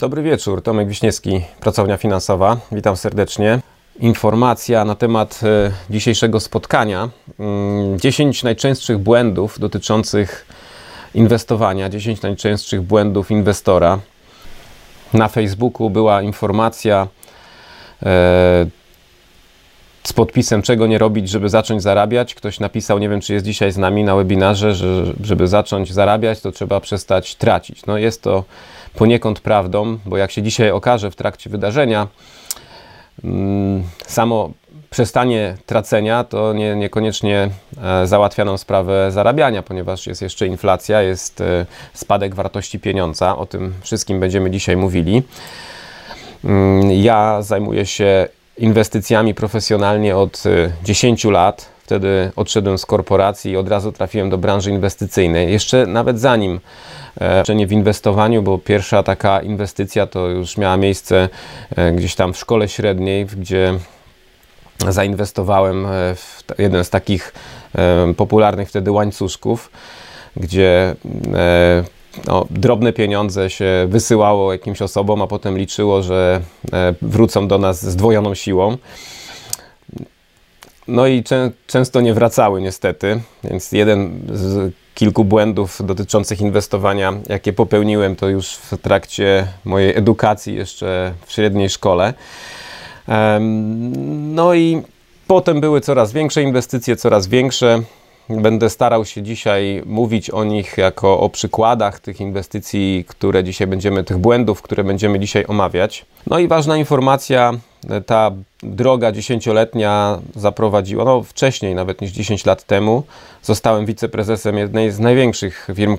Dobry wieczór, Tomek Wiśniewski, Pracownia Finansowa. Witam serdecznie. Informacja na temat e, dzisiejszego spotkania. 10 mm, najczęstszych błędów dotyczących inwestowania, 10 najczęstszych błędów inwestora. Na Facebooku była informacja e, z podpisem, czego nie robić, żeby zacząć zarabiać. Ktoś napisał, nie wiem, czy jest dzisiaj z nami na webinarze, że żeby zacząć zarabiać, to trzeba przestać tracić. No jest to poniekąd prawdą, bo jak się dzisiaj okaże w trakcie wydarzenia, mm, samo przestanie tracenia to nie, niekoniecznie e, załatwia nam sprawę zarabiania, ponieważ jest jeszcze inflacja, jest e, spadek wartości pieniądza. O tym wszystkim będziemy dzisiaj mówili. Mm, ja zajmuję się inwestycjami profesjonalnie od 10 y, lat. Wtedy odszedłem z korporacji i od razu trafiłem do branży inwestycyjnej. Jeszcze nawet zanim e, nie w inwestowaniu, bo pierwsza taka inwestycja to już miała miejsce e, gdzieś tam w szkole średniej, gdzie zainwestowałem e, w jeden z takich popularnych wtedy łańcuszków, gdzie no, drobne pieniądze się wysyłało jakimś osobom, a potem liczyło, że wrócą do nas z dwojoną siłą. No i czę często nie wracały niestety, więc jeden z kilku błędów dotyczących inwestowania, jakie popełniłem, to już w trakcie mojej edukacji jeszcze w średniej szkole. No i potem były coraz większe inwestycje, coraz większe. Będę starał się dzisiaj mówić o nich jako o przykładach tych inwestycji, które dzisiaj będziemy, tych błędów, które będziemy dzisiaj omawiać. No i ważna informacja, ta droga dziesięcioletnia zaprowadziła, no wcześniej nawet niż 10 lat temu, zostałem wiceprezesem jednej z największych firm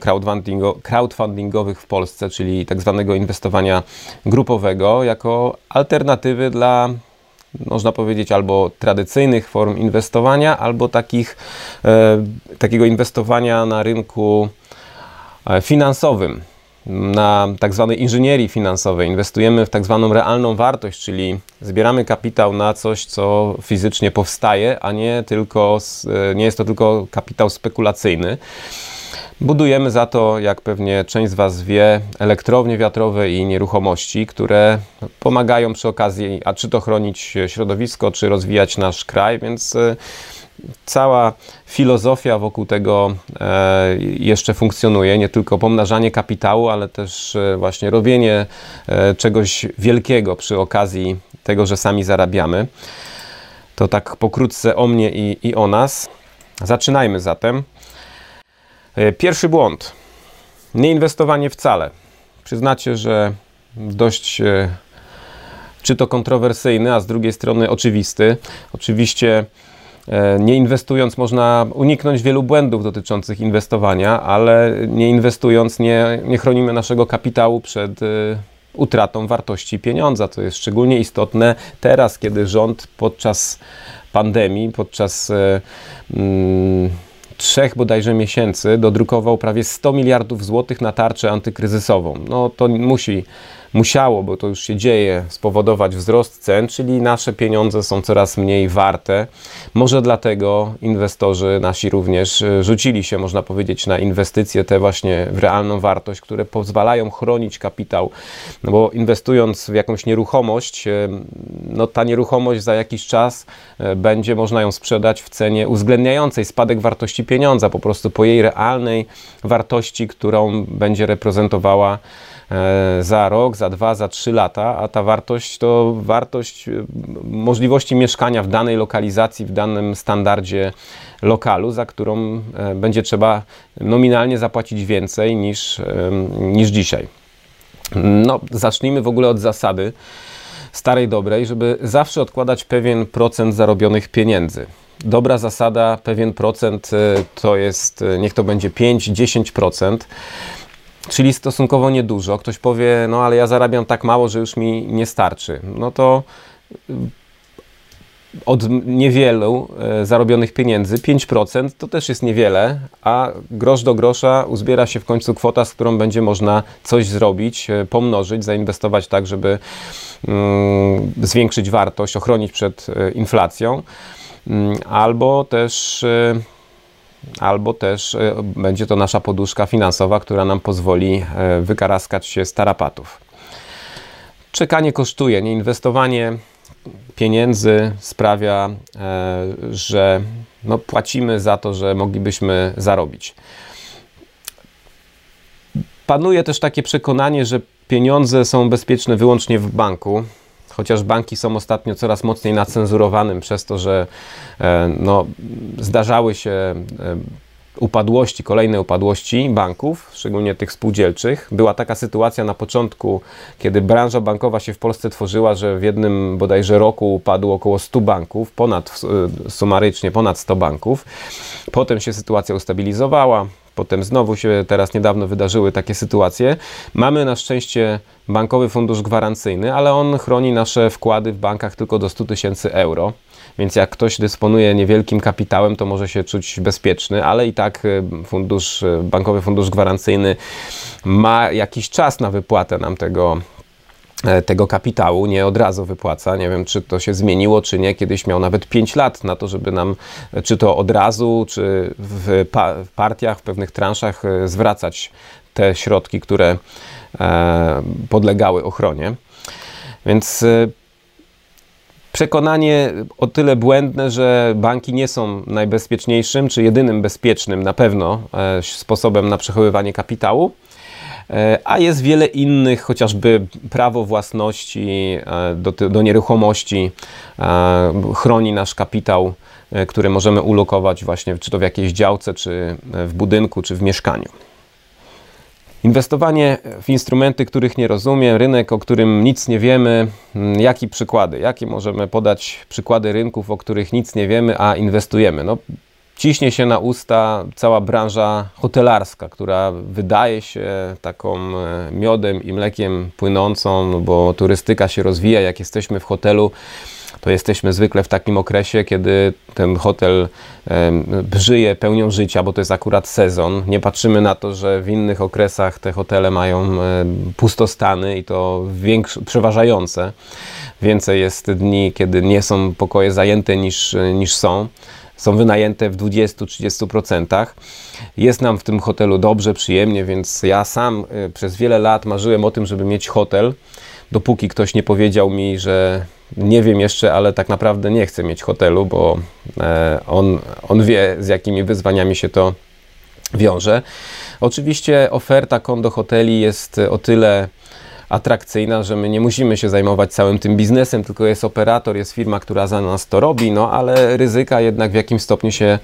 crowdfundingowych w Polsce, czyli tak zwanego inwestowania grupowego, jako alternatywy dla można powiedzieć, albo tradycyjnych form inwestowania, albo takich, e, takiego inwestowania na rynku e, finansowym, na tak zwanej inżynierii finansowej. Inwestujemy w tak zwaną realną wartość, czyli zbieramy kapitał na coś, co fizycznie powstaje, a nie tylko, e, nie jest to tylko kapitał spekulacyjny. Budujemy za to, jak pewnie część z Was wie, elektrownie wiatrowe i nieruchomości, które pomagają przy okazji, a czy to chronić środowisko, czy rozwijać nasz kraj, więc e, cała filozofia wokół tego e, jeszcze funkcjonuje. Nie tylko pomnażanie kapitału, ale też e, właśnie robienie czegoś wielkiego przy okazji tego, że sami zarabiamy. To tak pokrótce o mnie i, i o nas. Zaczynajmy zatem. E, pierwszy błąd. Nieinwestowanie wcale. Przyznacie, że dość e, czy to kontrowersyjny, a z drugiej strony oczywisty. Oczywiście e, nie inwestując można uniknąć wielu błędów dotyczących inwestowania, ale nie inwestując nie, nie chronimy naszego kapitału przed utratą wartości pieniądza. To jest szczególnie istotne teraz, kiedy rząd podczas pandemii, podczas mm, trzech bodajże miesięcy dodrukował prawie 100 miliardów złotych na tarczę antykryzysową. No to musi musiało, bo to już się dzieje, spowodować wzrost cen, czyli nasze pieniądze są coraz mniej warte. Może dlatego inwestorzy nasi również e, rzucili się, można powiedzieć, na inwestycje te właśnie w realną wartość, które pozwalają chronić kapitał. No bo inwestując w jakąś nieruchomość, e, no ta nieruchomość za jakiś czas e, będzie można ją sprzedać w cenie uwzględniającej spadek wartości pieniądza, po prostu po jej realnej wartości, którą będzie reprezentowała za rok, za dwa, za trzy lata, a ta wartość to wartość e, możliwości mieszkania w danej lokalizacji, w danym standardzie lokalu, za którą e, będzie trzeba nominalnie zapłacić więcej niż, niż dzisiaj. No, zacznijmy w ogóle od zasady starej, dobrej, żeby zawsze odkładać pewien procent zarobionych pieniędzy. Dobra zasada, pewien procent to jest, niech to będzie 5-10% czyli stosunkowo niedużo. Ktoś powie, no ale ja zarabiam tak mało, że już mi nie starczy. No to y, od niewielu e, zarobionych pieniędzy 5% to też jest niewiele, a grosz do grosza uzbiera się w końcu kwota, z którą będzie można coś zrobić, e, pomnożyć, zainwestować tak, żeby mm, zwiększyć wartość, ochronić przed e, inflacją, mm, albo też albo też e, będzie to nasza poduszka finansowa, która nam pozwoli e, wykaraskać się z tarapatów. czekanie kosztuje, nie inwestowanie pieniędzy sprawia, że no, płacimy za to, że moglibyśmy zarobić. Panuje też takie przekonanie, że pieniądze są bezpieczne wyłącznie w banku, chociaż banki są ostatnio coraz mocniej nacenzurowanym przez to, że e, no, zdarzały się e, upadłości, kolejne upadłości banków, szczególnie tych spółdzielczych. Była taka sytuacja na początku, kiedy branża bankowa się w Polsce tworzyła, że w jednym bodajże roku upadło około 100 banków, ponad e, sumarycznie ponad 100 banków. Potem się sytuacja ustabilizowała, Potem znowu się teraz niedawno wydarzyły takie sytuacje. Mamy na szczęście bankowy fundusz gwarancyjny, ale on chroni nasze wkłady w bankach tylko do 100 tysięcy euro. Więc jak ktoś dysponuje niewielkim kapitałem, to może się czuć bezpieczny, ale i tak y, fundusz, y, bankowy fundusz gwarancyjny ma jakiś czas na wypłatę nam tego tego kapitału nie od razu wypłaca. Nie wiem, czy to się zmieniło, czy nie. Kiedyś miał nawet 5 lat na to, żeby nam, e, czy to od razu, czy w, pa w partiach, w pewnych transzach e, zwracać te środki, które e, podlegały ochronie. Więc e, przekonanie o tyle błędne, że banki nie są najbezpieczniejszym, czy jedynym bezpiecznym na pewno e, sposobem na przechowywanie kapitału. E, a jest wiele innych, chociażby prawo własności e, do, do nieruchomości e, chroni nasz kapitał, który możemy ulokować właśnie czy to w jakiejś działce, czy w budynku, czy w mieszkaniu. Inwestowanie w instrumenty, których nie rozumiem, rynek, o którym nic nie wiemy, mm, jakie przykłady, jakie możemy podać przykłady rynków, o których nic nie wiemy, a inwestujemy? No, ciśnie się na usta cała branża hotelarska, która wydaje się taką e, miodem i mlekiem płynącą, no bo turystyka się rozwija. Jak jesteśmy w hotelu, to jesteśmy zwykle w takim okresie, kiedy ten hotel żyje pełnią życia, bo to jest akurat sezon. Nie patrzymy na to, że w innych okresach te hotele mają pustostany i to przeważające. Więcej jest dni, kiedy nie są pokoje zajęte niż, niż są są wynajęte w 20-30%. Jest nam w tym hotelu dobrze, przyjemnie, więc ja sam y, przez wiele lat marzyłem o tym, żeby mieć hotel, dopóki ktoś nie powiedział mi, że nie wiem jeszcze, ale tak naprawdę nie chcę mieć hotelu, bo e, on, on wie, z jakimi wyzwaniami się to wiąże. Oczywiście oferta kondo hoteli jest o tyle atrakcyjna, że my nie musimy się zajmować całym tym biznesem, tylko jest operator, jest firma, która za nas to robi, no ale ryzyka jednak w jakimś stopniu się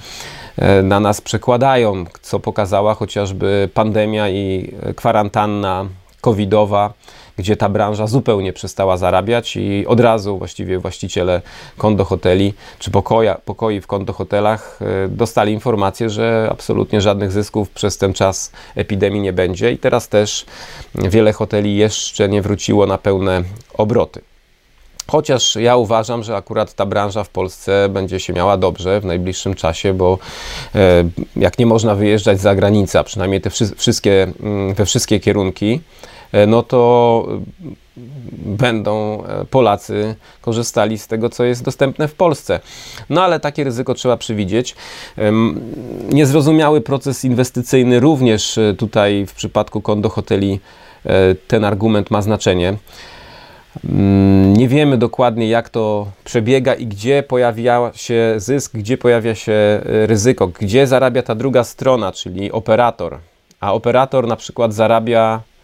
e, na nas przekładają, co pokazała chociażby pandemia i kwarantanna covidowa gdzie ta branża zupełnie przestała zarabiać i od razu właściwie właściciele kondo hoteli czy pokoja, pokoi w kondo hotelach e, dostali informację, że absolutnie żadnych zysków przez ten czas epidemii nie będzie i teraz też wiele hoteli jeszcze nie wróciło na pełne obroty. Chociaż ja uważam, że akurat ta branża w Polsce będzie się miała dobrze w najbliższym czasie, bo e, jak nie można wyjeżdżać za granicę, przynajmniej te wszystkie, mm, we wszystkie kierunki, no to będą e, Polacy korzystali z tego, co jest dostępne w Polsce. No ale takie ryzyko trzeba przewidzieć. Niezrozumiały proces inwestycyjny również e, tutaj w przypadku kondo hoteli ten argument ma znaczenie. Mm, nie wiemy dokładnie, jak to przebiega i gdzie pojawia się zysk, gdzie pojawia się ryzyko, gdzie zarabia ta druga strona, czyli operator. A operator na przykład zarabia E,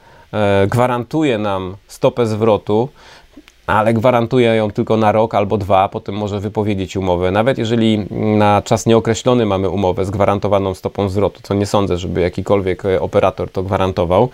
gwarantuje nam stopę zwrotu, ale gwarantuje ją tylko na rok albo dwa, potem może wypowiedzieć umowę. Nawet jeżeli na czas nieokreślony mamy umowę z gwarantowaną stopą zwrotu, co nie sądzę, żeby jakikolwiek e, operator to gwarantował,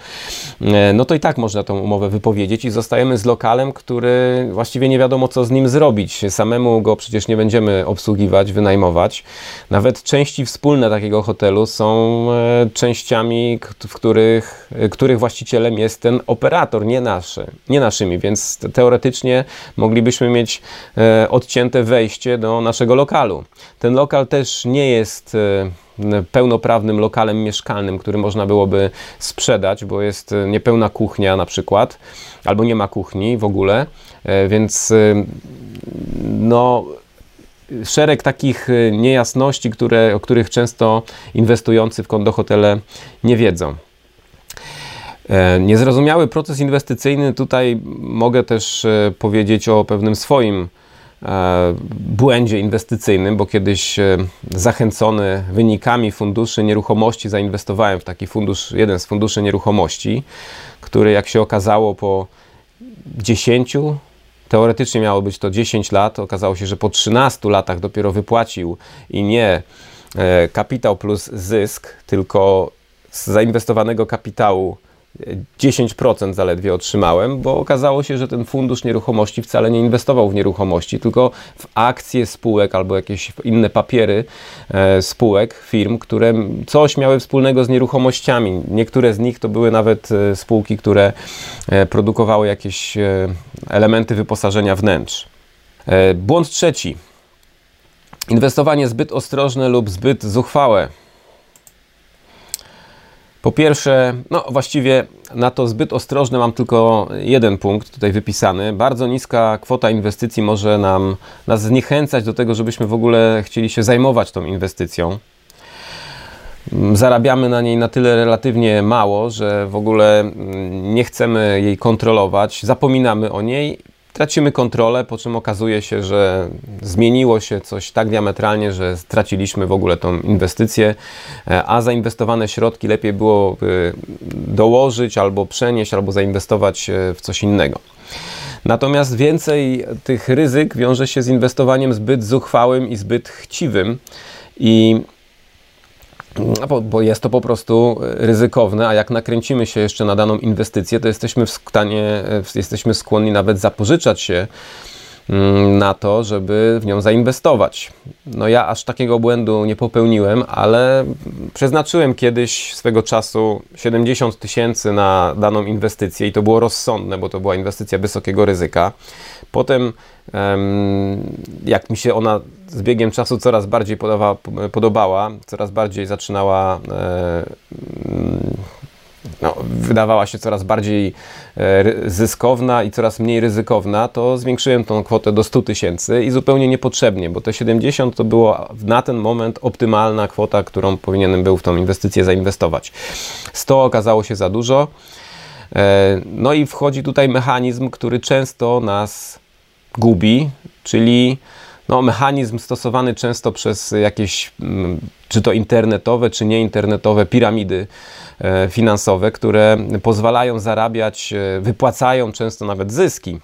e, no to i tak można tą umowę wypowiedzieć i zostajemy z lokalem, który właściwie nie wiadomo co z nim zrobić. Samemu go przecież nie będziemy obsługiwać, wynajmować. Nawet części wspólne takiego hotelu są e, częściami, w których, których właścicielem jest ten operator, nie nasze, nie naszymi, więc teoretycznie teoretycznie moglibyśmy mieć e, odcięte wejście do naszego lokalu. Ten lokal też nie jest e, pełnoprawnym lokalem mieszkalnym, który można byłoby sprzedać, bo jest e, niepełna kuchnia na przykład, albo nie ma kuchni w ogóle, więc no szereg takich niejasności, które, o których często inwestujący w kondohotele nie wiedzą. E, niezrozumiały proces inwestycyjny, tutaj mogę też e, powiedzieć o pewnym swoim e, błędzie inwestycyjnym, bo kiedyś zachęcony wynikami funduszy nieruchomości zainwestowałem w taki fundusz, jeden z funduszy nieruchomości, który jak się okazało po 10, teoretycznie miało być to 10 lat, okazało się, że po 13 latach dopiero wypłacił i nie kapitał plus zysk, tylko z zainwestowanego kapitału 10% zaledwie otrzymałem, bo okazało się, że ten fundusz nieruchomości wcale nie inwestował w nieruchomości, tylko w akcje spółek albo jakieś inne papiery e, spółek, firm, które coś miały wspólnego z nieruchomościami. Niektóre z nich to były nawet e, spółki, które e, produkowały jakieś elementy wyposażenia wnętrz. Błąd trzeci. Inwestowanie zbyt ostrożne lub zbyt zuchwałe. Po pierwsze, no właściwie na to zbyt ostrożne mam tylko jeden punkt tutaj wypisany. Bardzo niska kwota inwestycji może nam, nas zniechęcać do tego, żebyśmy w ogóle chcieli się zajmować tą inwestycją. Zarabiamy na niej na tyle relatywnie mało, że w ogóle mm, nie chcemy jej kontrolować, zapominamy o niej tracimy kontrolę, po czym okazuje się, że zmieniło się coś tak diametralnie, że straciliśmy w ogóle tą inwestycję, e, a zainwestowane środki lepiej było dołożyć albo przenieść, albo zainwestować e, w coś innego. Natomiast więcej tych ryzyk wiąże się z inwestowaniem zbyt zuchwałym i zbyt chciwym. I bo, bo, jest to po prostu ryzykowne, a jak nakręcimy się jeszcze na daną inwestycję, to jesteśmy w stanie, jesteśmy skłonni nawet zapożyczać się na to, żeby w nią zainwestować. No ja aż takiego błędu nie popełniłem, ale przeznaczyłem kiedyś swego czasu 70 tysięcy na daną inwestycję i to było rozsądne, bo to była inwestycja wysokiego ryzyka. Potem jak mi się ona z biegiem czasu coraz bardziej podobała coraz bardziej zaczynała e, no, wydawała się coraz bardziej e, zyskowna i coraz mniej ryzykowna, to zwiększyłem tą kwotę do 100 tysięcy i zupełnie niepotrzebnie, bo te 70 to było na ten moment optymalna kwota, którą powinienem był w tą inwestycję zainwestować. 100 okazało się za dużo. E, no i wchodzi tutaj mechanizm, który często nas gubi, czyli no, mechanizm stosowany często przez jakieś, mm, czy to internetowe, czy nieinternetowe piramidy finansowe, które pozwalają zarabiać, e, wypłacają często nawet zyski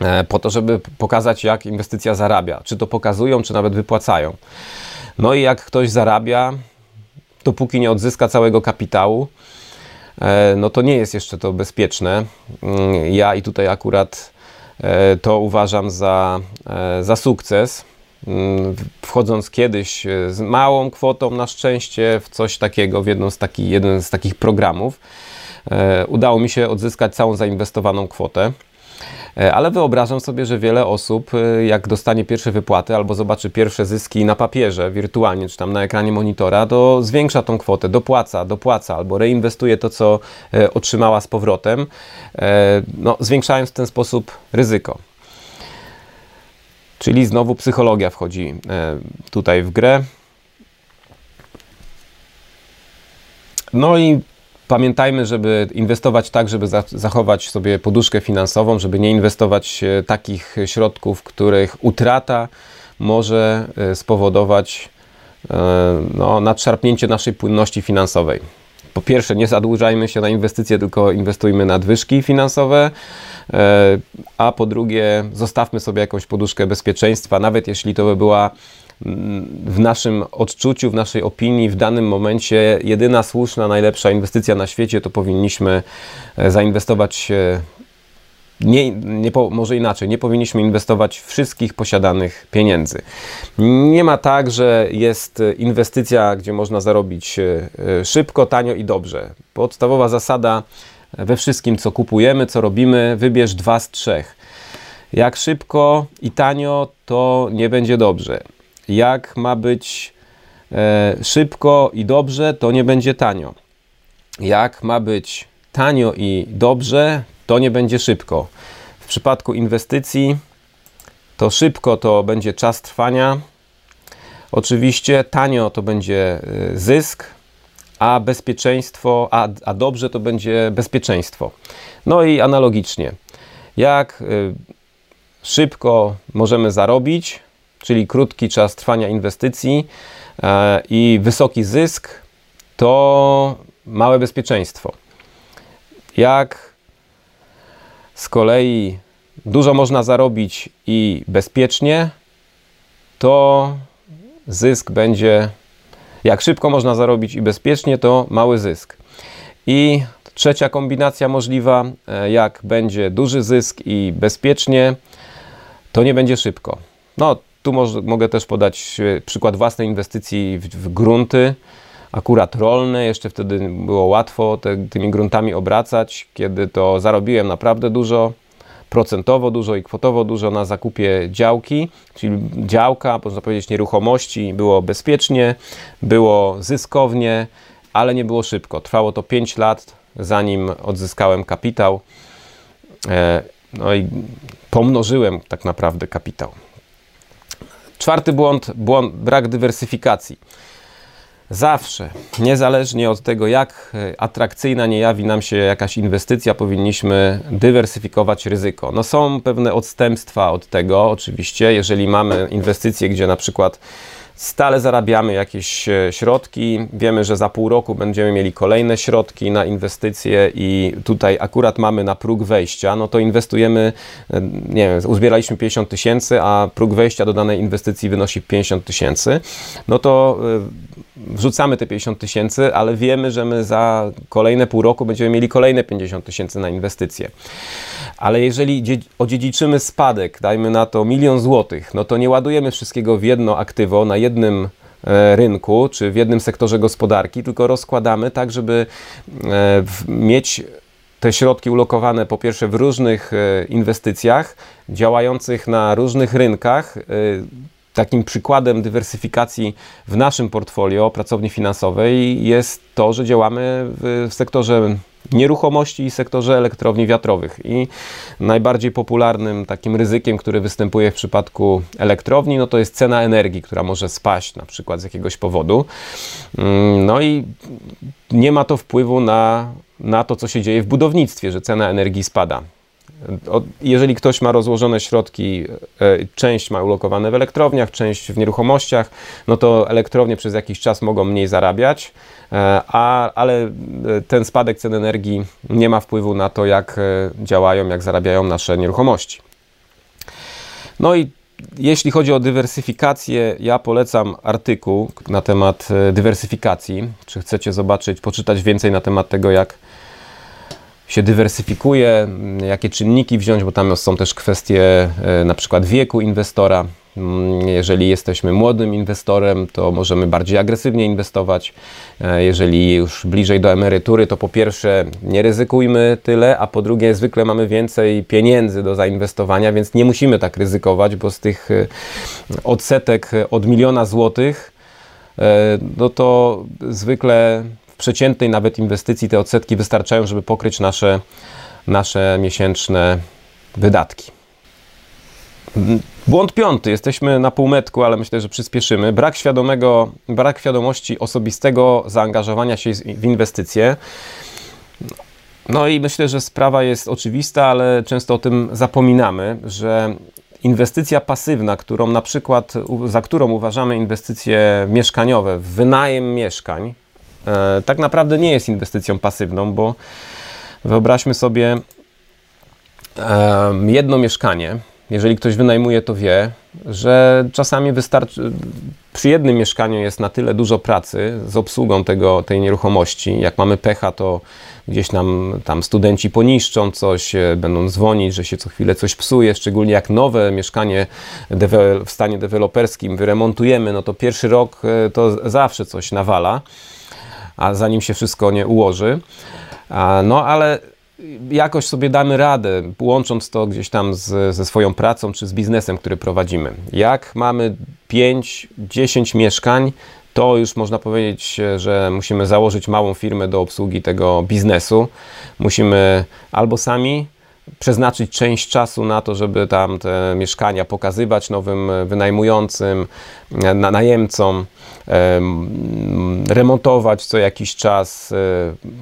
e, po to, żeby pokazać, jak inwestycja zarabia. Czy to pokazują, czy nawet wypłacają. No i jak ktoś zarabia, dopóki nie odzyska całego kapitału, no to nie jest jeszcze to bezpieczne. Mm, ja i tutaj akurat E, to uważam za, e, za sukces. Wchodząc kiedyś e, z małą kwotą, na szczęście, w coś takiego, w jedną z taki, jeden z takich programów, udało mi się odzyskać całą zainwestowaną kwotę. E, ale wyobrażam sobie, że wiele osób, e, jak dostanie pierwsze wypłaty albo zobaczy pierwsze zyski na papierze, wirtualnie, czy tam na ekranie monitora, to zwiększa tą kwotę, dopłaca, dopłaca albo reinwestuje to, co e, otrzymała z powrotem, no, zwiększając w ten sposób ryzyko. Czyli znowu psychologia wchodzi tutaj w grę. No i Pamiętajmy, żeby inwestować tak, żeby zachować sobie poduszkę finansową, żeby nie inwestować e, takich środków, których utrata może e, spowodować e, no, nadszarpnięcie naszej płynności finansowej. Po pierwsze, nie zadłużajmy się na inwestycje, tylko inwestujmy na nadwyżki finansowe, a po drugie, zostawmy sobie jakąś poduszkę bezpieczeństwa, nawet jeśli to by była w naszym odczuciu, w naszej opinii, w danym momencie jedyna słuszna, najlepsza inwestycja na świecie, to powinniśmy e, zainwestować nie, nie może inaczej, nie powinniśmy inwestować wszystkich posiadanych pieniędzy. Nie ma tak, że jest inwestycja, gdzie można zarobić e, szybko, tanio i dobrze. Podstawowa zasada we wszystkim, co kupujemy, co robimy, wybierz dwa z trzech. Jak szybko i tanio, to nie będzie dobrze jak ma być e, szybko i dobrze, to nie będzie tanio. Jak ma być tanio i dobrze, to nie będzie szybko. W przypadku inwestycji to szybko to będzie czas trwania. Oczywiście tanio to będzie e, zysk, a bezpieczeństwo, a, a dobrze to będzie bezpieczeństwo. No i analogicznie, jak y, szybko możemy zarobić, czyli krótki czas trwania inwestycji e, i wysoki zysk, to małe bezpieczeństwo. Jak z kolei dużo można zarobić i bezpiecznie, to zysk będzie, jak szybko można zarobić i bezpiecznie, to mały zysk. I trzecia kombinacja możliwa, e, jak będzie duży zysk i bezpiecznie, to nie będzie szybko. No, tu mogę też podać e, przykład własnej inwestycji w, w grunty, akurat rolne. Jeszcze wtedy było łatwo te, tymi gruntami obracać, kiedy to zarobiłem naprawdę dużo, procentowo dużo i kwotowo dużo na zakupie działki, czyli działka, można powiedzieć nieruchomości, było bezpiecznie, było zyskownie, ale nie było szybko. Trwało to 5 lat, zanim odzyskałem kapitał. E, no i pomnożyłem tak naprawdę kapitał. Czwarty błąd, błąd brak dywersyfikacji. Zawsze, niezależnie od tego, jak atrakcyjna nie jawi nam się jakaś inwestycja, powinniśmy dywersyfikować ryzyko. No są pewne odstępstwa od tego, oczywiście, jeżeli mamy inwestycje, gdzie na przykład stale zarabiamy jakieś e, środki. Wiemy, że za pół roku będziemy mieli kolejne środki na inwestycje i tutaj akurat mamy na próg wejścia, no to inwestujemy, e, nie wiem, uzbieraliśmy 50 tysięcy, a próg wejścia do danej inwestycji wynosi 50 tysięcy, no to e, wrzucamy te 50 tysięcy, ale wiemy, że my za kolejne pół roku będziemy mieli kolejne 50 tysięcy na inwestycje. Ale jeżeli odziedziczymy spadek, dajmy na to milion złotych, no to nie ładujemy wszystkiego w jedno aktywo na jednym e, rynku czy w jednym sektorze gospodarki, tylko rozkładamy tak, żeby e, mieć te środki ulokowane po pierwsze w różnych e, inwestycjach, działających na różnych rynkach. Takim przykładem dywersyfikacji w naszym portfolio pracowni finansowej jest to, że działamy w sektorze nieruchomości i sektorze elektrowni wiatrowych. I najbardziej popularnym takim ryzykiem, który występuje w przypadku elektrowni, no to jest cena energii, która może spaść na przykład z jakiegoś powodu. Mm, no i nie ma to wpływu na, na to, co się dzieje w budownictwie, że cena energii spada. Jeżeli ktoś ma rozłożone środki, e, część ma ulokowane w elektrowniach, część w nieruchomościach, no to elektrownie przez jakiś czas mogą mniej zarabiać, e, a, ale e, ten spadek cen energii nie ma wpływu na to, jak działają, jak zarabiają nasze nieruchomości. No i jeśli chodzi o dywersyfikację, ja polecam artykuł na temat dywersyfikacji. Czy chcecie zobaczyć, poczytać więcej na temat tego, jak się dywersyfikuje, jakie czynniki wziąć, bo tam są też kwestie e, na przykład wieku inwestora. Mm, jeżeli jesteśmy młodym inwestorem, to możemy bardziej agresywnie inwestować. E, jeżeli już bliżej do emerytury, to po pierwsze nie ryzykujmy tyle, a po drugie zwykle mamy więcej pieniędzy do zainwestowania, więc nie musimy tak ryzykować, bo z tych e, odsetek od miliona złotych, no to zwykle przeciętnej nawet inwestycji te odsetki wystarczają, żeby pokryć nasze, nasze miesięczne wydatki. Błąd piąty. Jesteśmy na półmetku, ale myślę, że przyspieszymy. Brak świadomego, brak świadomości osobistego zaangażowania się w inwestycje. No i myślę, że sprawa jest oczywista, ale często o tym zapominamy, że inwestycja pasywna, którą na przykład, za którą uważamy inwestycje mieszkaniowe, w wynajem mieszkań, tak naprawdę nie jest inwestycją pasywną, bo wyobraźmy sobie jedno mieszkanie. Jeżeli ktoś wynajmuje, to wie, że czasami wystarczy, przy jednym mieszkaniu jest na tyle dużo pracy z obsługą tego, tej nieruchomości. Jak mamy pecha, to gdzieś nam tam studenci poniszczą coś, e, będą dzwonić, że się co chwilę coś psuje, szczególnie jak nowe mieszkanie w stanie deweloperskim wyremontujemy, no to pierwszy rok e, to zawsze coś nawala a zanim się wszystko nie ułoży. No ale jakoś sobie damy radę, łącząc to gdzieś tam z, ze swoją pracą czy z biznesem, który prowadzimy. Jak mamy 5-10 mieszkań, to już można powiedzieć, że musimy założyć małą firmę do obsługi tego biznesu. Musimy albo sami przeznaczyć część czasu na to, żeby tam te mieszkania pokazywać nowym wynajmującym, najemcom, remontować co jakiś czas, e,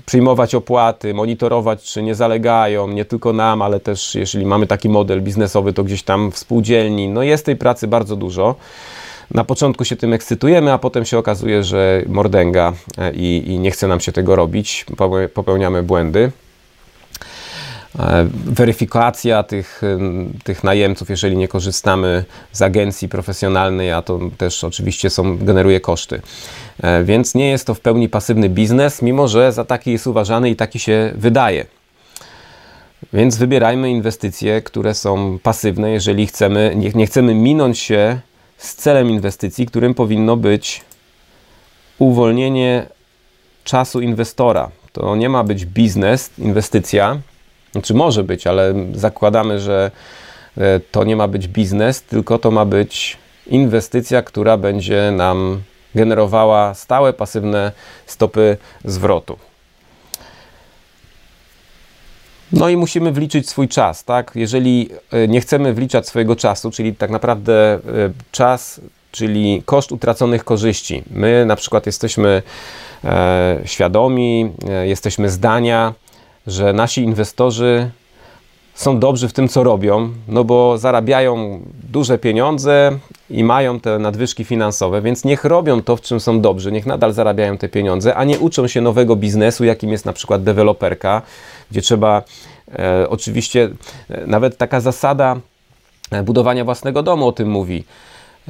przyjmować opłaty, monitorować, czy nie zalegają, nie tylko nam, ale też jeżeli mamy taki model biznesowy, to gdzieś tam w spółdzielni. No jest tej pracy bardzo dużo. Na początku się tym ekscytujemy, a potem się okazuje, że mordęga e, i, i nie chce nam się tego robić, popełniamy błędy. E, weryfikacja tych, tych najemców, jeżeli nie korzystamy z agencji profesjonalnej, a to też oczywiście są, generuje koszty. E, więc nie jest to w pełni pasywny biznes, mimo że za taki jest uważany i taki się wydaje. Więc wybierajmy inwestycje, które są pasywne, jeżeli chcemy, nie, nie chcemy minąć się z celem inwestycji, którym powinno być uwolnienie czasu inwestora. To nie ma być biznes, inwestycja, znaczy może być, ale zakładamy, że e, to nie ma być biznes, tylko to ma być inwestycja, która będzie nam generowała stałe, pasywne stopy zwrotu. No i musimy wliczyć swój czas, tak? Jeżeli e, nie chcemy wliczać swojego czasu, czyli tak naprawdę e, czas, czyli koszt utraconych korzyści. My na przykład jesteśmy świadomi, jesteśmy zdania, że nasi inwestorzy są dobrzy w tym, co robią, no bo zarabiają duże pieniądze i mają te nadwyżki finansowe, więc niech robią to, w czym są dobrzy, niech nadal zarabiają te pieniądze, a nie uczą się nowego biznesu, jakim jest na przykład deweloperka, gdzie trzeba e, oczywiście, e, nawet taka zasada e, budowania własnego domu o tym mówi,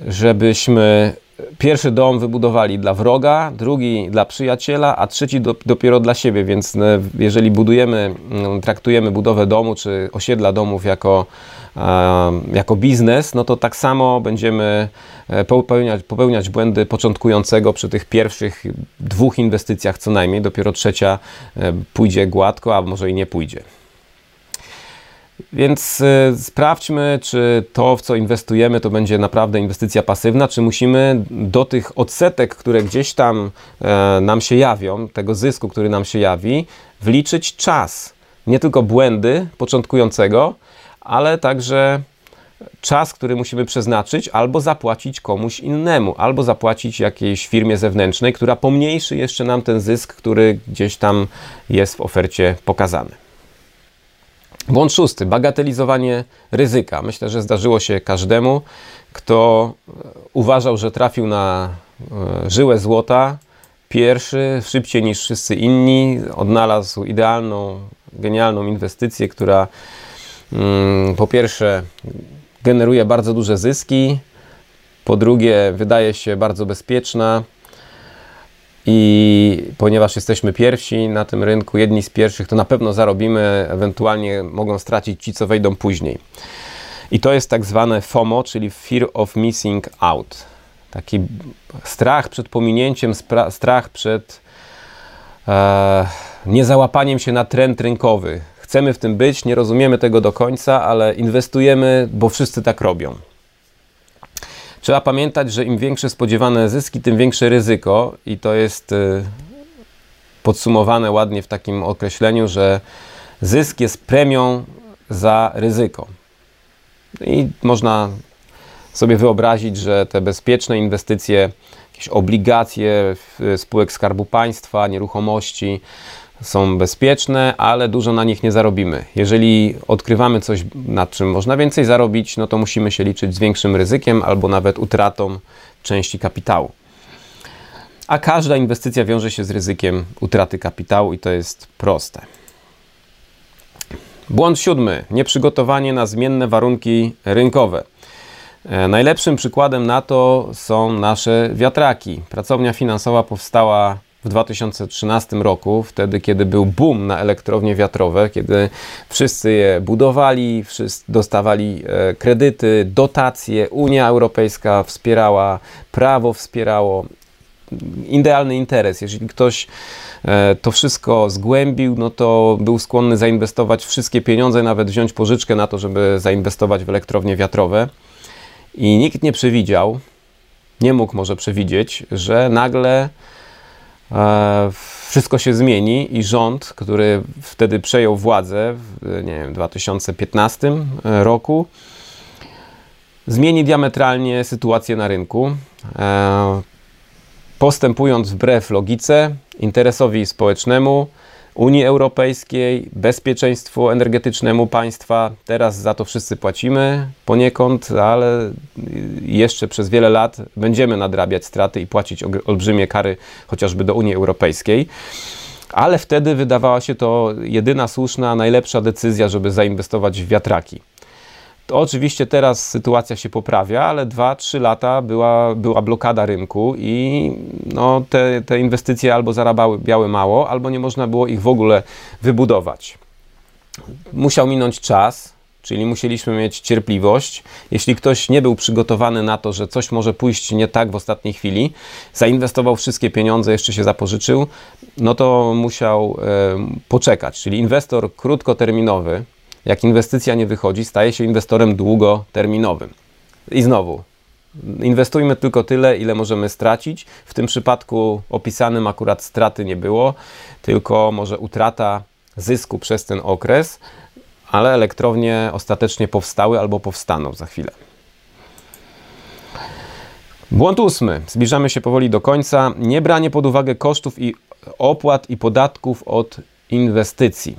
żebyśmy pierwszy dom wybudowali dla wroga, drugi dla przyjaciela, a trzeci do, dopiero dla siebie, więc e, jeżeli budujemy, mm, traktujemy budowę domu czy osiedla domów jako, jako biznes, no to tak samo będziemy e, popełniać, popełniać błędy początkującego przy tych pierwszych dwóch inwestycjach co najmniej, dopiero trzecia e, pójdzie gładko, a może i nie pójdzie. Więc y, sprawdźmy, czy to, w co inwestujemy, to będzie naprawdę inwestycja pasywna, czy musimy do tych odsetek, które gdzieś tam e, nam się jawią, tego zysku, który nam się jawi, wliczyć czas. Nie tylko błędy początkującego, ale także czas, który musimy przeznaczyć, albo zapłacić komuś innemu, albo zapłacić jakiejś firmie zewnętrznej, która pomniejszy jeszcze nam ten zysk, który gdzieś tam jest w ofercie pokazany. Błąd szósty, bagatelizowanie ryzyka. Myślę, że zdarzyło się każdemu, kto uważał, że trafił na e, żyłę złota, pierwszy, szybciej niż wszyscy inni, odnalazł idealną, genialną inwestycję, która mm, po pierwsze generuje bardzo duże zyski, po drugie wydaje się bardzo bezpieczna, i ponieważ jesteśmy pierwsi na tym rynku, jedni z pierwszych, to na pewno zarobimy, ewentualnie mogą stracić ci, co wejdą później. I to jest tak zwane FOMO, czyli Fear of Missing Out. Taki strach przed pominięciem, strach przed e, niezałapaniem się na trend rynkowy. Chcemy w tym być, nie rozumiemy tego do końca, ale inwestujemy, bo wszyscy tak robią. Trzeba pamiętać, że im większe spodziewane zyski, tym większe ryzyko, i to jest y, podsumowane ładnie w takim określeniu, że zysk jest premią za ryzyko. I można sobie wyobrazić, że te bezpieczne inwestycje, jakieś obligacje spółek Skarbu Państwa, nieruchomości, są bezpieczne, ale dużo na nich nie zarobimy. Jeżeli odkrywamy coś, nad czym można więcej zarobić, no to musimy się liczyć z większym ryzykiem albo nawet utratą części kapitału. A każda inwestycja wiąże się z ryzykiem utraty kapitału i to jest proste. Błąd siódmy: nieprzygotowanie na zmienne warunki rynkowe. E, najlepszym przykładem na to są nasze wiatraki. Pracownia finansowa powstała w 2013 roku, wtedy kiedy był boom na elektrownie wiatrowe, kiedy wszyscy je budowali, wszyscy dostawali e, kredyty, dotacje, Unia Europejska wspierała, prawo wspierało. Idealny interes. Jeżeli ktoś e, to wszystko zgłębił, no to był skłonny zainwestować wszystkie pieniądze, nawet wziąć pożyczkę na to, żeby zainwestować w elektrownie wiatrowe. I nikt nie przewidział, nie mógł może przewidzieć, że nagle wszystko się zmieni i rząd, który wtedy przejął władzę w nie wiem, 2015 roku, zmieni diametralnie sytuację na rynku. E, postępując wbrew logice, interesowi społecznemu, Unii Europejskiej, bezpieczeństwu energetycznemu państwa. Teraz za to wszyscy płacimy poniekąd, ale jeszcze przez wiele lat będziemy nadrabiać straty i płacić olbrzymie kary chociażby do Unii Europejskiej. Ale wtedy wydawała się to jedyna słuszna, najlepsza decyzja, żeby zainwestować w wiatraki. To oczywiście teraz sytuacja się poprawia, ale 2-3 lata była, była blokada rynku i no, te, te inwestycje albo zarabiały mało, albo nie można było ich w ogóle wybudować. Musiał minąć czas, czyli musieliśmy mieć cierpliwość. Jeśli ktoś nie był przygotowany na to, że coś może pójść nie tak w ostatniej chwili, zainwestował wszystkie pieniądze, jeszcze się zapożyczył, no to musiał e, poczekać. Czyli inwestor krótkoterminowy, jak inwestycja nie wychodzi, staje się inwestorem długoterminowym. I znowu, inwestujmy tylko tyle, ile możemy stracić. W tym przypadku opisanym akurat straty nie było, tylko może utrata zysku przez ten okres, ale elektrownie ostatecznie powstały albo powstaną za chwilę. Błąd ósmy. Zbliżamy się powoli do końca. Nie branie pod uwagę kosztów i opłat i podatków od inwestycji.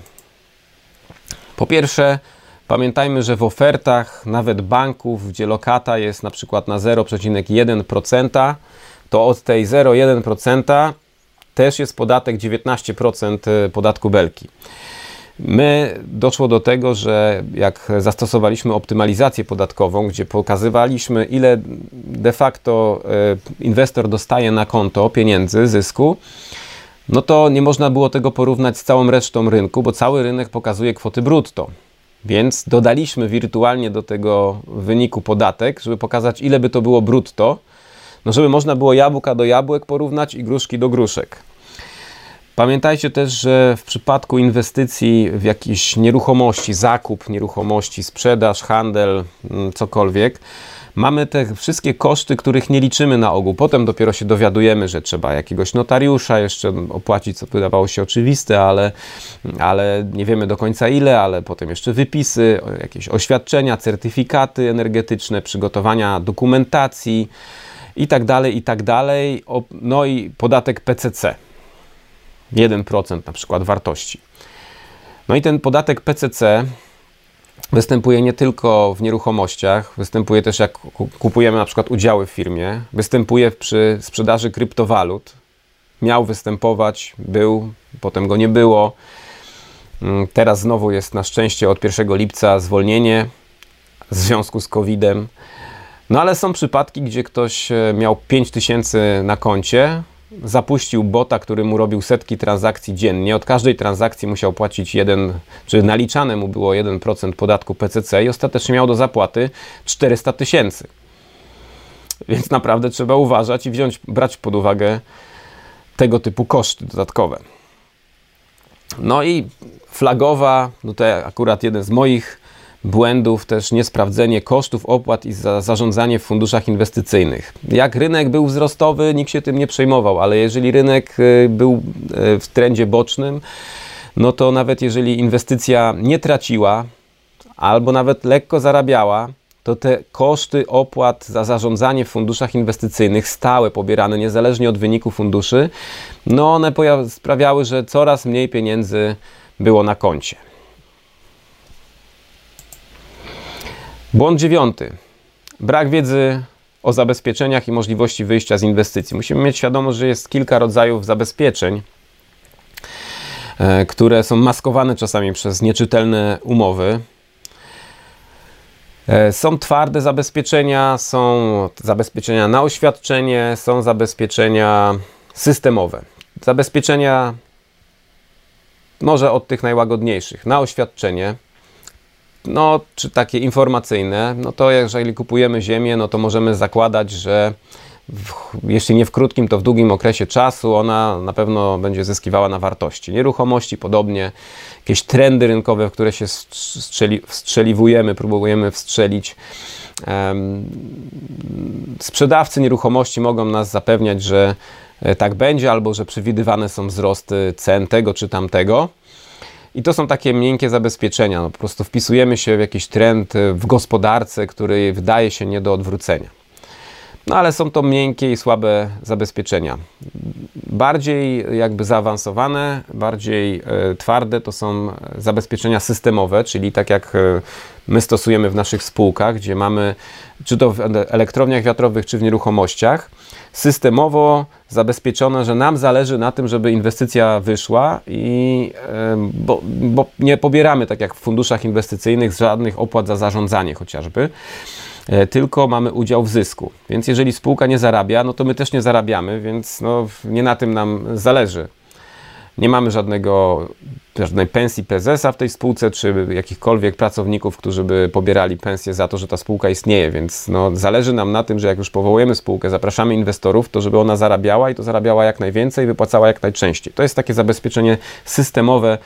Po pierwsze, pamiętajmy, że w ofertach nawet banków, gdzie lokata jest na przykład na 0,1%, to od tej 0,1% też jest podatek 19% e, podatku belki. My doszło do tego, że jak zastosowaliśmy optymalizację podatkową, gdzie pokazywaliśmy, ile de facto e, inwestor dostaje na konto pieniędzy, zysku, no to nie można było tego porównać z całą resztą rynku, bo cały rynek pokazuje kwoty brutto. Więc dodaliśmy wirtualnie do tego wyniku podatek, żeby pokazać, ile by to było brutto, no żeby można było jabłka do jabłek porównać i gruszki do gruszek. Pamiętajcie też, że w przypadku inwestycji w jakieś nieruchomości, zakup nieruchomości, sprzedaż, handel, mm, cokolwiek, mamy te wszystkie koszty, których nie liczymy na ogół. Potem dopiero się dowiadujemy, że trzeba jakiegoś notariusza jeszcze opłacić, co wydawało się oczywiste, ale, ale nie wiemy do końca ile, ale potem jeszcze wypisy, jakieś oświadczenia, certyfikaty energetyczne, przygotowania dokumentacji i tak dalej, i tak dalej. No i podatek PCC. 1% na przykład wartości. No i ten podatek PCC Występuje nie tylko w nieruchomościach, występuje też jak kupujemy na przykład udziały w firmie, występuje przy sprzedaży kryptowalut. Miał występować, był, potem go nie było. Mm, teraz znowu jest na szczęście od 1 lipca zwolnienie w związku z COVID-em. No ale są przypadki, gdzie ktoś e, miał 5000 na koncie, zapuścił bota, który mu robił setki transakcji dziennie. Od każdej transakcji musiał płacić jeden, czy naliczane mu było 1% podatku PCC i ostatecznie miał do zapłaty 400 tysięcy. Więc naprawdę trzeba uważać i wziąć, brać pod uwagę tego typu koszty dodatkowe. No i flagowa, no to akurat jeden z moich błędów, też niesprawdzenie kosztów, opłat i za zarządzanie w funduszach inwestycyjnych. Jak rynek był wzrostowy, nikt się tym nie przejmował, ale jeżeli rynek y, był y, w trendzie bocznym, no to nawet jeżeli inwestycja nie traciła, albo nawet lekko zarabiała, to te koszty opłat za zarządzanie w funduszach inwestycyjnych, stałe, pobierane niezależnie od wyniku funduszy, no one sprawiały, że coraz mniej pieniędzy było na koncie. Błąd dziewiąty. Brak wiedzy o zabezpieczeniach i możliwości wyjścia z inwestycji. Musimy mieć świadomość, że jest kilka rodzajów zabezpieczeń, e, które są maskowane czasami przez nieczytelne umowy. E, są twarde zabezpieczenia, są zabezpieczenia na oświadczenie, są zabezpieczenia systemowe. Zabezpieczenia może od tych najłagodniejszych. Na oświadczenie no, czy takie informacyjne, no to jeżeli kupujemy ziemię, no to możemy zakładać, że w, jeśli nie w krótkim, to w długim okresie czasu ona na pewno będzie zyskiwała na wartości. Nieruchomości podobnie, jakieś trendy rynkowe, w które się strzeli, wstrzeliwujemy, próbujemy wstrzelić. Um, sprzedawcy nieruchomości mogą nas zapewniać, że e, tak będzie, albo że przewidywane są wzrosty cen tego czy tamtego. I to są takie miękkie zabezpieczenia. No, po prostu wpisujemy się w jakiś trend w gospodarce, który wydaje się nie do odwrócenia. No ale są to miękkie i słabe zabezpieczenia. Bardziej jakby zaawansowane, bardziej e, twarde to są zabezpieczenia systemowe, czyli tak jak e, my stosujemy w naszych spółkach, gdzie mamy czy to w elektrowniach wiatrowych, czy w nieruchomościach, systemowo zabezpieczone, że nam zależy na tym, żeby inwestycja wyszła i bo, bo nie pobieramy, tak jak w funduszach inwestycyjnych, żadnych opłat za zarządzanie chociażby tylko mamy udział w zysku. Więc jeżeli spółka nie zarabia, no to my też nie zarabiamy, więc no, nie na tym nam zależy. Nie mamy żadnego, żadnej pensji prezesa w tej spółce, czy jakichkolwiek pracowników, którzy by pobierali pensję za to, że ta spółka istnieje, więc no, zależy nam na tym, że jak już powołujemy spółkę, zapraszamy inwestorów, to żeby ona zarabiała i to zarabiała jak najwięcej, wypłacała jak najczęściej. To jest takie zabezpieczenie systemowe.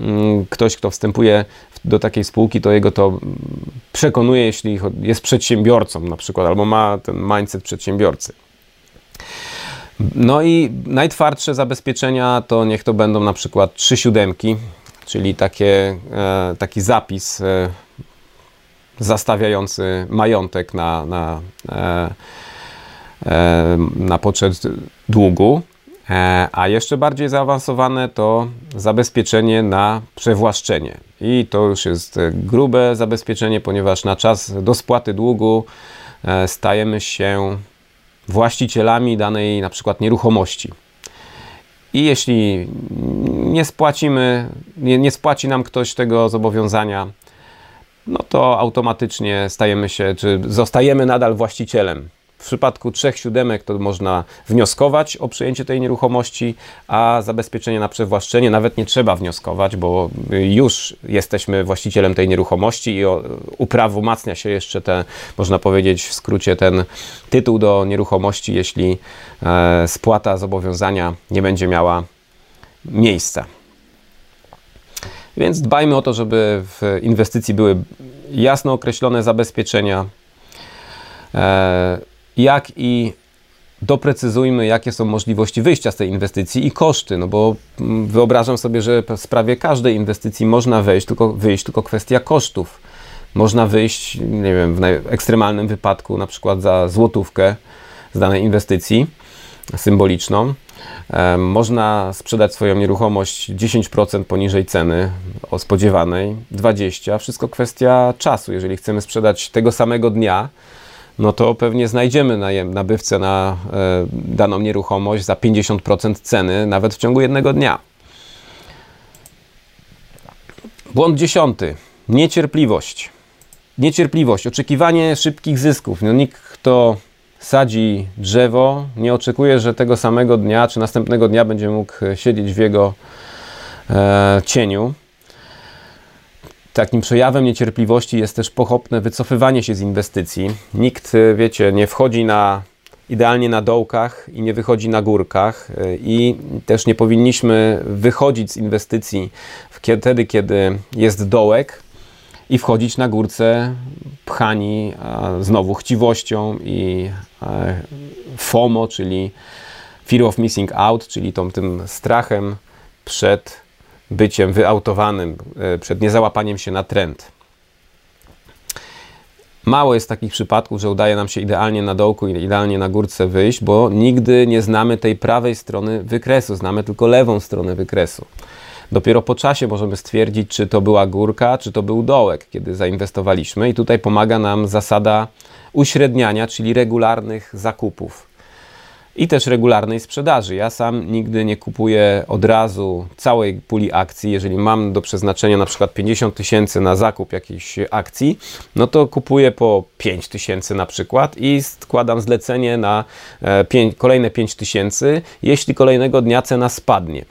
Mm, ktoś, kto wstępuje do takiej spółki, to jego to przekonuje, jeśli jest przedsiębiorcą na przykład, albo ma ten mindset przedsiębiorcy. No i najtwardsze zabezpieczenia to niech to będą na przykład trzy siódemki, czyli takie, e, taki zapis e, zastawiający majątek na, na, e, na poczet długu. A jeszcze bardziej zaawansowane to zabezpieczenie na przewłaszczenie. I to już jest grube zabezpieczenie, ponieważ na czas do spłaty długu stajemy się właścicielami danej na przykład nieruchomości. I jeśli nie spłacimy, nie, nie spłaci nam ktoś tego zobowiązania, no to automatycznie stajemy się, czy zostajemy nadal właścicielem w przypadku trzech siódemek to można wnioskować o przyjęcie tej nieruchomości, a zabezpieczenie na przewłaszczenie nawet nie trzeba wnioskować, bo już jesteśmy właścicielem tej nieruchomości i uprawomacnia się jeszcze ten, można powiedzieć w skrócie, ten tytuł do nieruchomości, jeśli e, spłata zobowiązania nie będzie miała miejsca. Więc dbajmy o to, żeby w inwestycji były jasno określone zabezpieczenia. E, jak i doprecyzujmy, jakie są możliwości wyjścia z tej inwestycji i koszty, no bo mm, wyobrażam sobie, że w sprawie każdej inwestycji można wejść, tylko wyjść, tylko kwestia kosztów. Można wyjść, nie wiem, w ekstremalnym wypadku, na przykład za złotówkę z danej inwestycji symboliczną. Można sprzedać swoją nieruchomość 10% poniżej ceny o spodziewanej, 20%. Wszystko kwestia czasu. Jeżeli chcemy sprzedać tego samego dnia, no to pewnie znajdziemy nabywcę na e, daną nieruchomość za 50% ceny, nawet w ciągu jednego dnia. Błąd dziesiąty. Niecierpliwość. Niecierpliwość, oczekiwanie szybkich zysków. No nikt, kto sadzi drzewo, nie oczekuje, że tego samego dnia czy następnego dnia będzie mógł siedzieć w jego e, cieniu. Takim przejawem niecierpliwości jest też pochopne wycofywanie się z inwestycji. Nikt, y, wiecie, nie wchodzi na idealnie na dołkach i nie wychodzi na górkach y, i też nie powinniśmy wychodzić z inwestycji wtedy, kiedy jest dołek i wchodzić na górce pchani znowu chciwością i FOMO, czyli Fear of Missing Out, czyli tą, tym strachem przed byciem wyautowanym, e, przed niezałapaniem się na trend. Mało jest takich przypadków, że udaje nam się idealnie na dołku i idealnie na górce wyjść, bo nigdy nie znamy tej prawej strony wykresu, znamy tylko lewą stronę wykresu. Dopiero po czasie możemy stwierdzić, czy to była górka, czy to był dołek, kiedy zainwestowaliśmy, i tutaj pomaga nam zasada uśredniania, czyli regularnych zakupów i też regularnej sprzedaży. Ja sam nigdy nie kupuję od razu całej puli akcji. Jeżeli mam do przeznaczenia na przykład 50 tysięcy na zakup jakiejś akcji, no to kupuję po 5 tysięcy na przykład i składam zlecenie na 5, e, kolejne 5 tysięcy, jeśli kolejnego dnia cena spadnie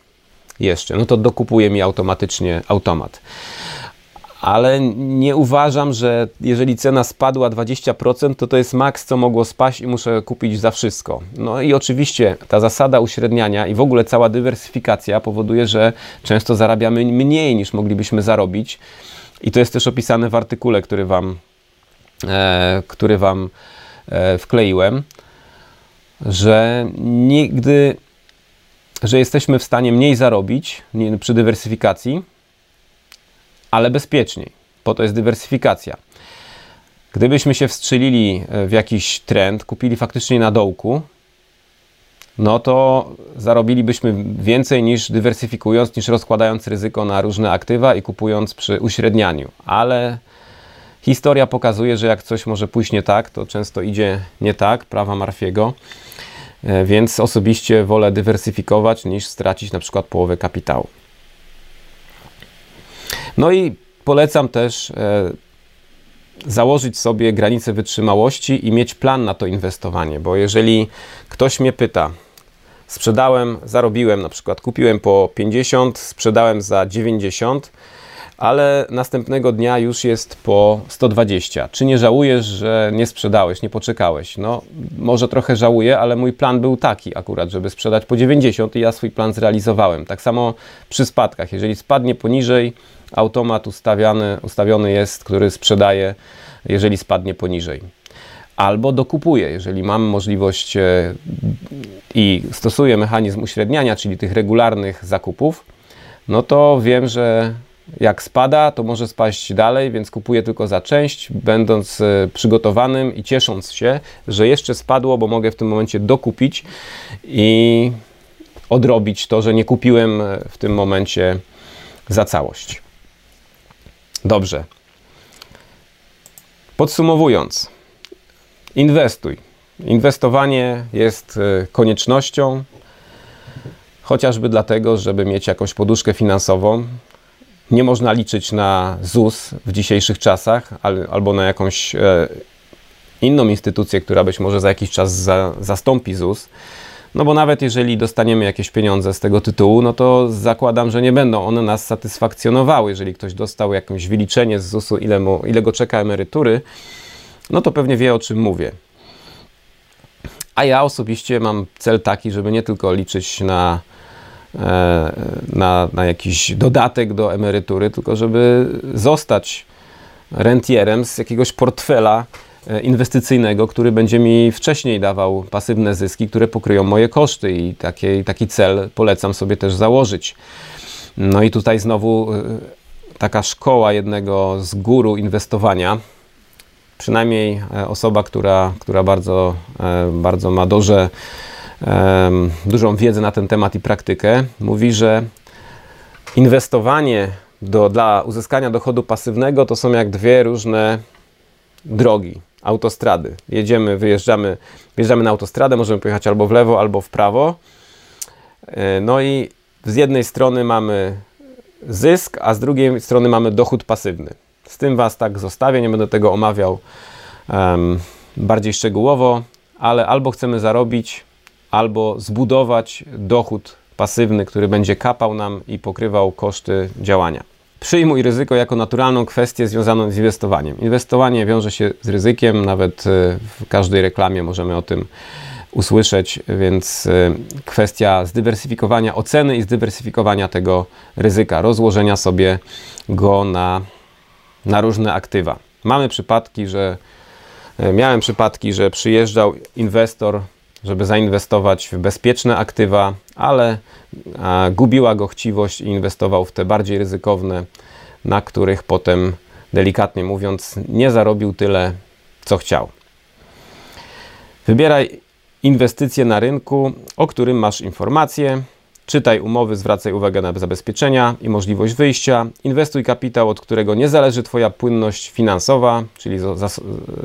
jeszcze, no to dokupuje mi automatycznie automat ale nie uważam, że jeżeli cena spadła 20%, to to jest maks, co mogło spaść i muszę kupić za wszystko. No i oczywiście ta zasada uśredniania i w ogóle cała dywersyfikacja powoduje, że często zarabiamy mniej niż moglibyśmy zarobić. I to jest też opisane w artykule, który Wam, e, który wam e, wkleiłem, że nigdy, że jesteśmy w stanie mniej zarobić przy dywersyfikacji, ale bezpieczniej. Po to jest dywersyfikacja. Gdybyśmy się wstrzelili w jakiś trend, kupili faktycznie na dołku, no to zarobilibyśmy więcej niż dywersyfikując, niż rozkładając ryzyko na różne aktywa i kupując przy uśrednianiu. Ale historia pokazuje, że jak coś może pójść nie tak, to często idzie nie tak, prawa Marfiego. E, więc osobiście wolę dywersyfikować niż stracić na przykład połowę kapitału. No i polecam też e, założyć sobie granicę wytrzymałości i mieć plan na to inwestowanie, bo jeżeli ktoś mnie pyta, sprzedałem, zarobiłem na przykład, kupiłem po 50, sprzedałem za 90, ale następnego dnia już jest po 120. Czy nie żałujesz, że nie sprzedałeś, nie poczekałeś? No, może trochę żałuję, ale mój plan był taki akurat, żeby sprzedać po 90 i ja swój plan zrealizowałem. Tak samo przy spadkach. Jeżeli spadnie poniżej, automat ustawiony, ustawiony jest, który sprzedaje, jeżeli spadnie poniżej. Albo dokupuję, jeżeli mam możliwość e, i stosuję mechanizm uśredniania, czyli tych regularnych zakupów, no to wiem, że jak spada, to może spaść dalej, więc kupuję tylko za część, będąc e, przygotowanym i ciesząc się, że jeszcze spadło, bo mogę w tym momencie dokupić i odrobić to, że nie kupiłem e, w tym momencie za całość. Dobrze. Podsumowując, inwestuj. Inwestowanie jest e, koniecznością, chociażby dlatego, żeby mieć jakąś poduszkę finansową. Nie można liczyć na ZUS w dzisiejszych czasach albo na jakąś e, inną instytucję, która być może za jakiś czas za, zastąpi ZUS. No bo nawet jeżeli dostaniemy jakieś pieniądze z tego tytułu, no to zakładam, że nie będą one nas satysfakcjonowały. Jeżeli ktoś dostał jakieś wyliczenie z ZUS-u, ile, mu, ile go czeka emerytury, no to pewnie wie o czym mówię. A ja osobiście mam cel taki, żeby nie tylko liczyć na, na, na jakiś dodatek do emerytury, tylko żeby zostać rentierem z jakiegoś portfela e, inwestycyjnego, który będzie mi wcześniej dawał pasywne zyski, które pokryją moje koszty i taki, taki cel polecam sobie też założyć. No i tutaj znowu e, taka szkoła jednego z guru inwestowania, przynajmniej e, osoba, która, która bardzo, bardzo ma duże, dużą wiedzę na ten temat i praktykę, mówi, że inwestowanie do, dla uzyskania dochodu pasywnego to są jak dwie różne drogi, autostrady. Jedziemy, wyjeżdżamy, wjeżdżamy na autostradę, możemy pojechać albo w lewo, albo w prawo. E, no i z jednej strony mamy zysk, a z drugiej strony mamy dochód pasywny. Z tym Was tak zostawię, nie będę tego omawiał um, bardziej szczegółowo, ale albo chcemy zarobić, albo zbudować dochód pasywny, który będzie kapał nam i pokrywał koszty działania. Przyjmuj ryzyko jako naturalną kwestię związaną z inwestowaniem. Inwestowanie wiąże się z ryzykiem, nawet e, w każdej reklamie możemy o tym usłyszeć, więc e, kwestia zdywersyfikowania oceny i zdywersyfikowania tego ryzyka, rozłożenia sobie go na na różne aktywa. Mamy przypadki, że e, miałem przypadki, że przyjeżdżał inwestor, żeby zainwestować w bezpieczne aktywa, ale gubiła go chciwość i inwestował w te bardziej ryzykowne, na których potem, delikatnie mówiąc, nie zarobił tyle, co chciał. Wybieraj inwestycje na rynku, o którym masz informacje, Czytaj umowy, zwracaj uwagę na zabezpieczenia i możliwość wyjścia. Inwestuj kapitał, od którego nie zależy Twoja płynność finansowa, czyli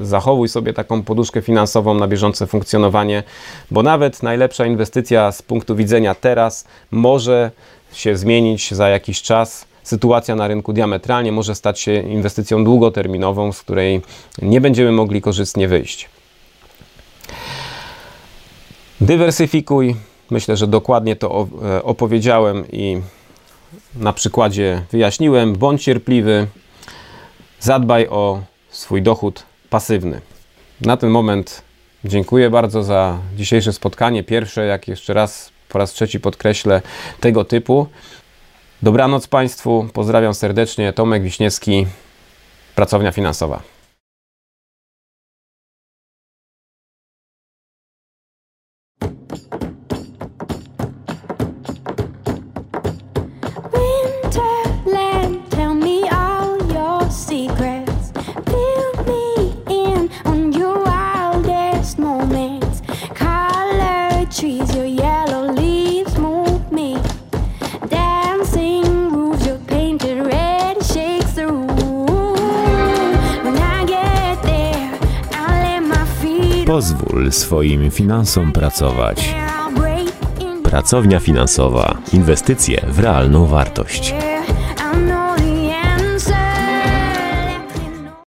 zachowuj sobie taką poduszkę finansową na bieżące funkcjonowanie, bo nawet najlepsza inwestycja z punktu widzenia teraz może się zmienić za jakiś czas. Sytuacja na rynku diametralnie może stać się inwestycją długoterminową, z której nie będziemy mogli korzystnie wyjść. Dywersyfikuj, Myślę, że dokładnie to e, opowiedziałem i na przykładzie wyjaśniłem. Bądź cierpliwy, zadbaj o swój dochód pasywny. Na ten moment dziękuję bardzo za dzisiejsze spotkanie. Pierwsze, jak jeszcze raz po raz trzeci podkreślę, tego typu. Dobranoc Państwu, pozdrawiam serdecznie. Tomek Wiśniewski, pracownia finansowa. Swoim finansom pracować. Pracownia finansowa. Inwestycje w realną wartość.